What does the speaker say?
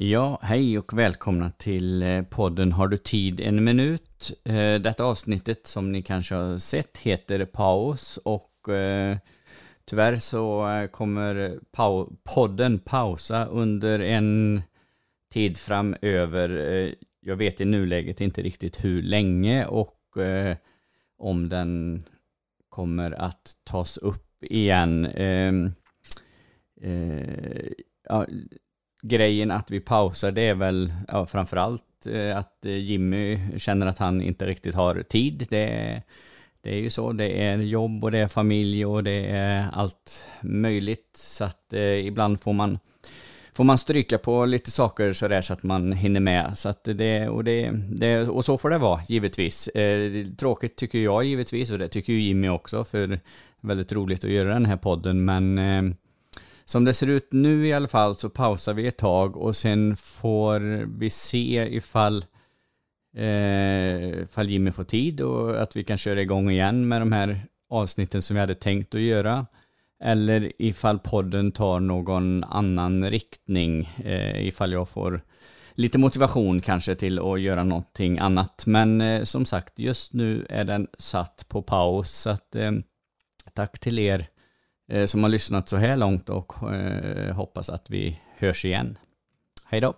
Ja, hej och välkomna till eh, podden Har du tid en minut? Eh, detta avsnittet som ni kanske har sett heter Paus och eh, tyvärr så eh, kommer podden pausa under en tid framöver. Jag vet i nuläget inte riktigt hur länge och om den kommer att tas upp igen. Ehm, ja, grejen att vi pausar det är väl ja, framförallt eh, att eh, Jimmy känner att han inte riktigt har tid. Det, det är ju så, det är jobb och det är familj och det är allt möjligt. Så att eh, ibland får man, får man stryka på lite saker sådär så att man hinner med. Så att det, och, det, det, och så får det vara, givetvis. Eh, tråkigt tycker jag givetvis och det tycker ju Jimmy också, för väldigt roligt att göra den här podden. Men eh, som det ser ut nu i alla fall så pausar vi ett tag och sen får vi se ifall, eh, ifall Jimmy får tid och att vi kan köra igång igen med de här avsnitten som vi hade tänkt att göra. Eller ifall podden tar någon annan riktning, eh, ifall jag får lite motivation kanske till att göra någonting annat. Men eh, som sagt, just nu är den satt på paus. Så att, eh, tack till er Eh, Eh, som har lyssnat så här långt och eh, hoppas att vi hörs igen. Hej då!